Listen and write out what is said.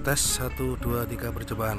tes 1 2 3 percobaan.